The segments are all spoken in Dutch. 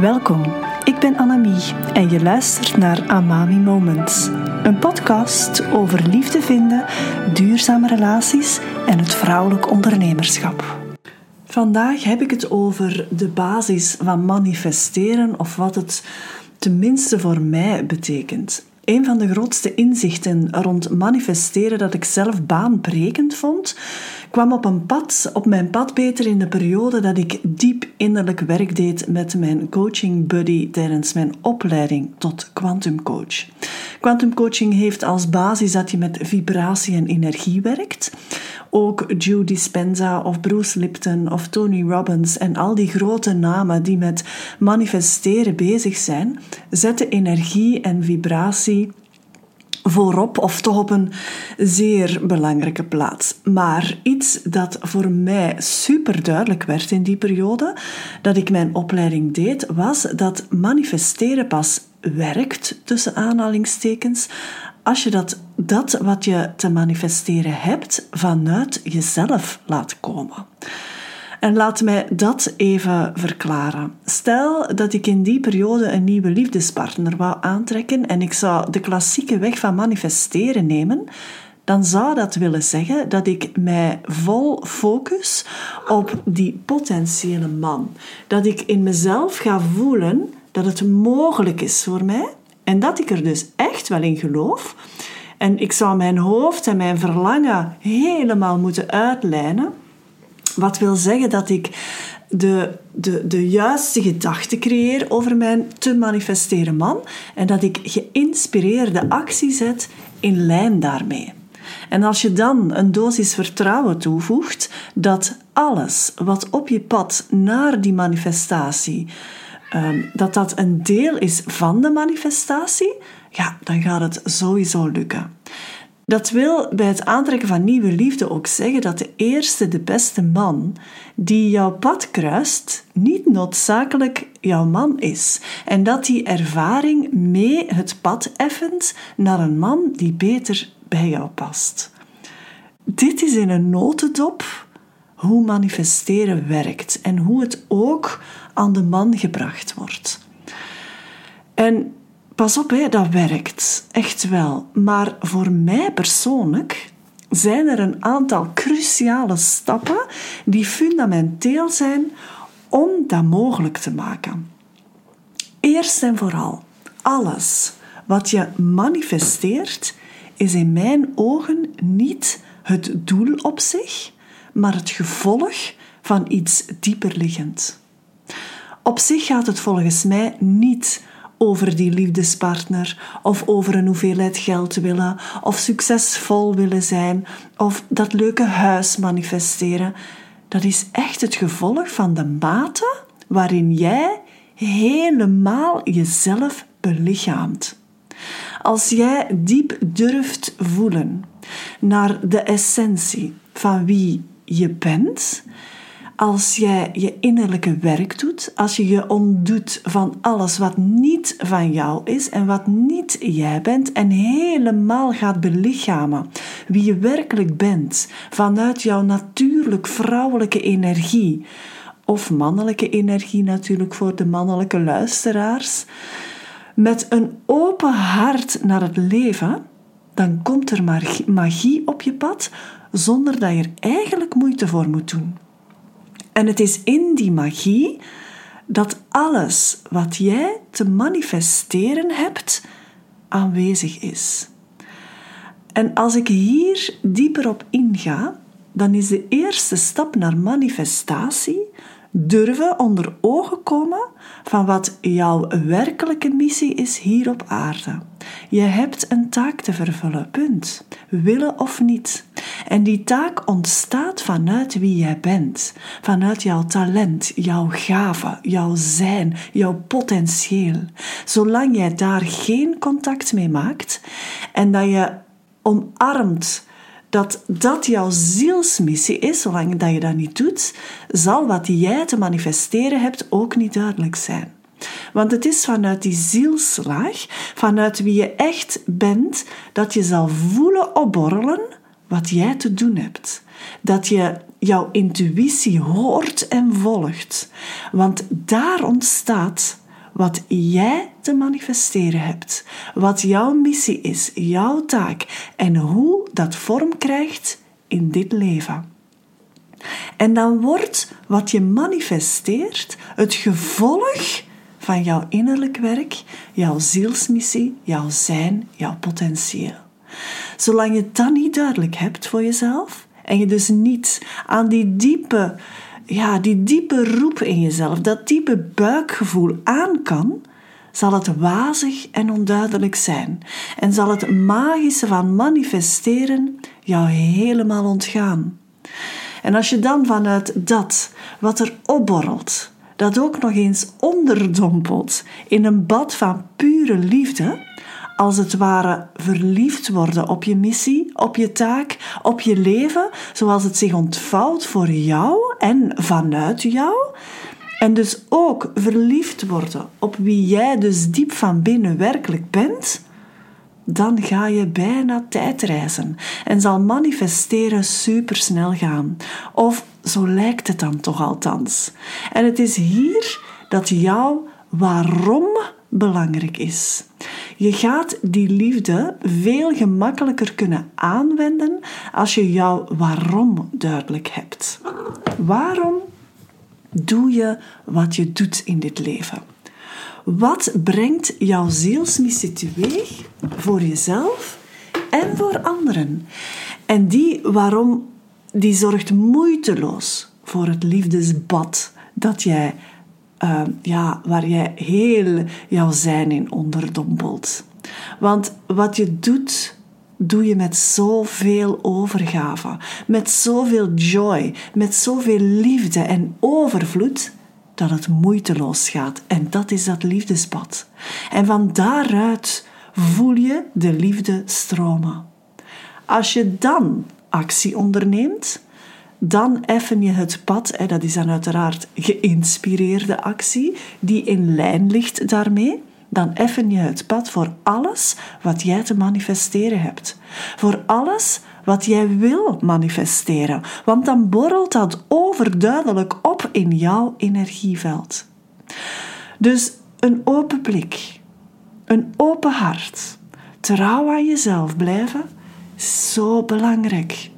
Welkom, ik ben Annemie en je luistert naar Amami Moments. Een podcast over liefde vinden, duurzame relaties en het vrouwelijk ondernemerschap. Vandaag heb ik het over de basis van manifesteren of wat het tenminste voor mij betekent. Een van de grootste inzichten rond manifesteren dat ik zelf baanbrekend vond, kwam op een pad, op mijn pad beter in de periode dat ik diep innerlijk werk deed met mijn coaching buddy tijdens mijn opleiding tot quantum coach. Quantum coaching heeft als basis dat je met vibratie en energie werkt. Ook Joe Dispenza of Bruce Lipton of Tony Robbins en al die grote namen die met manifesteren bezig zijn, zetten energie en vibratie voorop of toch op een zeer belangrijke plaats. Maar iets dat voor mij super duidelijk werd in die periode dat ik mijn opleiding deed, was dat manifesteren pas werkt, tussen aanhalingstekens, als je dat, dat wat je te manifesteren hebt vanuit jezelf laat komen. En laat mij dat even verklaren. Stel dat ik in die periode een nieuwe liefdespartner wou aantrekken en ik zou de klassieke weg van manifesteren nemen, dan zou dat willen zeggen dat ik mij vol focus op die potentiële man. Dat ik in mezelf ga voelen dat het mogelijk is voor mij en dat ik er dus echt wel in geloof. En ik zou mijn hoofd en mijn verlangen helemaal moeten uitlijnen wat wil zeggen dat ik de, de, de juiste gedachten creëer over mijn te manifesteren man en dat ik geïnspireerde actie zet in lijn daarmee. En als je dan een dosis vertrouwen toevoegt dat alles wat op je pad naar die manifestatie, ehm, dat dat een deel is van de manifestatie, ja, dan gaat het sowieso lukken. Dat wil bij het aantrekken van nieuwe liefde ook zeggen dat de eerste, de beste man die jouw pad kruist, niet noodzakelijk jouw man is. En dat die ervaring mee het pad effent naar een man die beter bij jou past. Dit is in een notendop hoe manifesteren werkt en hoe het ook aan de man gebracht wordt. En Pas op, hè, dat werkt. Echt wel. Maar voor mij persoonlijk zijn er een aantal cruciale stappen die fundamenteel zijn om dat mogelijk te maken. Eerst en vooral, alles wat je manifesteert is in mijn ogen niet het doel op zich, maar het gevolg van iets dieperliggend. Op zich gaat het volgens mij niet over die liefdespartner of over een hoeveelheid geld willen of succesvol willen zijn of dat leuke huis manifesteren. Dat is echt het gevolg van de mate waarin jij helemaal jezelf belichaamt. Als jij diep durft voelen naar de essentie van wie je bent, als jij je innerlijke werk doet, als je je ontdoet van alles wat niet van jou is en wat niet jij bent en helemaal gaat belichamen wie je werkelijk bent vanuit jouw natuurlijk vrouwelijke energie of mannelijke energie natuurlijk voor de mannelijke luisteraars, met een open hart naar het leven, dan komt er magie op je pad zonder dat je er eigenlijk moeite voor moet doen. En het is in die magie dat alles wat jij te manifesteren hebt aanwezig is. En als ik hier dieper op inga, dan is de eerste stap naar manifestatie durven onder ogen komen van wat jouw werkelijke missie is hier op aarde. Je hebt een taak te vervullen, punt. Willen of niet. En die taak ontstaat vanuit wie jij bent, vanuit jouw talent, jouw gave, jouw zijn, jouw potentieel. Zolang jij daar geen contact mee maakt en dat je omarmt dat dat jouw zielsmissie is, zolang dat je dat niet doet, zal wat jij te manifesteren hebt ook niet duidelijk zijn. Want het is vanuit die zielslaag, vanuit wie je echt bent, dat je zal voelen opborrelen wat jij te doen hebt. Dat je jouw intuïtie hoort en volgt. Want daar ontstaat wat jij te manifesteren hebt, wat jouw missie is, jouw taak en hoe dat vorm krijgt in dit leven. En dan wordt wat je manifesteert het gevolg van jouw innerlijk werk, jouw zielsmissie, jouw zijn, jouw potentieel. Zolang je dat niet duidelijk hebt voor jezelf en je dus niet aan die diepe, ja, die diepe roep in jezelf, dat diepe buikgevoel aan kan, zal het wazig en onduidelijk zijn en zal het magische van manifesteren jou helemaal ontgaan. En als je dan vanuit dat wat er opborrelt, dat ook nog eens onderdompelt in een bad van pure liefde, als het ware verliefd worden op je missie, op je taak, op je leven, zoals het zich ontvouwt voor jou en vanuit jou. En dus ook verliefd worden op wie jij dus diep van binnen werkelijk bent, dan ga je bijna tijdreizen en zal manifesteren supersnel gaan. Of zo lijkt het dan toch althans. En het is hier dat jouw waarom belangrijk is. Je gaat die liefde veel gemakkelijker kunnen aanwenden als je jouw waarom duidelijk hebt. Waarom doe je wat je doet in dit leven? Wat brengt jouw zielsmissie teweeg voor jezelf en voor anderen? En die waarom, die zorgt moeiteloos voor het liefdesbad dat jij, uh, ja, waar jij heel jouw zijn in onderdompelt. Want wat je doet, doe je met zoveel overgave, met zoveel joy, met zoveel liefde en overvloed dat het moeiteloos gaat. En dat is dat liefdespad. En van daaruit voel je de liefde stromen. Als je dan actie onderneemt, dan effen je het pad, en dat is dan uiteraard geïnspireerde actie, die in lijn ligt daarmee. Dan effen je het pad voor alles wat jij te manifesteren hebt. Voor alles wat jij wil manifesteren, want dan borrelt dat overduidelijk op in jouw energieveld. Dus een open blik, een open hart, trouw aan jezelf blijven, zo belangrijk.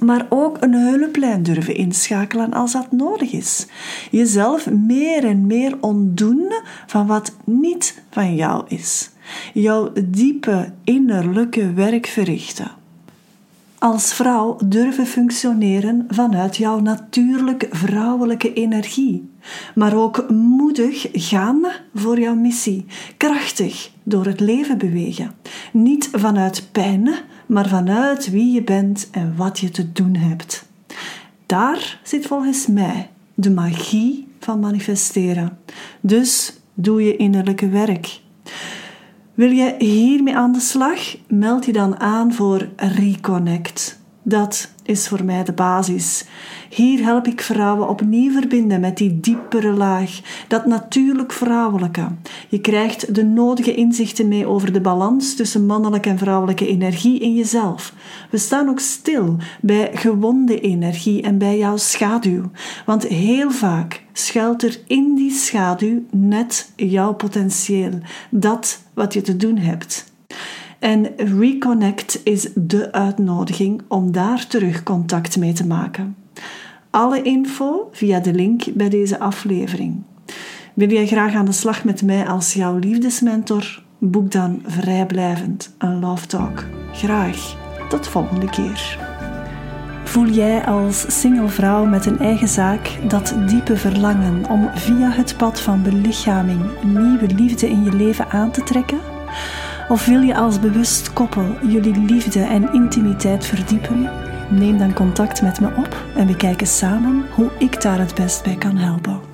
Maar ook een hulplijn durven inschakelen als dat nodig is. Jezelf meer en meer ontdoen van wat niet van jou is. Jouw diepe innerlijke werk verrichten als vrouw durven functioneren vanuit jouw natuurlijk vrouwelijke energie, maar ook moedig gaan voor jouw missie, krachtig door het leven bewegen, niet vanuit pijn, maar vanuit wie je bent en wat je te doen hebt. Daar zit volgens mij de magie van manifesteren. Dus doe je innerlijke werk. Wil je hiermee aan de slag? Meld je dan aan voor Reconnect. Dat is voor mij de basis. Hier help ik vrouwen opnieuw verbinden met die diepere laag, dat natuurlijk vrouwelijke. Je krijgt de nodige inzichten mee over de balans tussen mannelijke en vrouwelijke energie in jezelf. We staan ook stil bij gewonde energie en bij jouw schaduw, want heel vaak schuilt er in die schaduw net jouw potentieel, dat wat je te doen hebt. En Reconnect is de uitnodiging om daar terug contact mee te maken. Alle info via de link bij deze aflevering. Wil jij graag aan de slag met mij als jouw liefdesmentor? Boek dan vrijblijvend een Love Talk. Graag. Tot volgende keer. Voel jij als single vrouw met een eigen zaak dat diepe verlangen om via het pad van belichaming nieuwe liefde in je leven aan te trekken? Of wil je als bewust koppel jullie liefde en intimiteit verdiepen? Neem dan contact met me op en we kijken samen hoe ik daar het best bij kan helpen.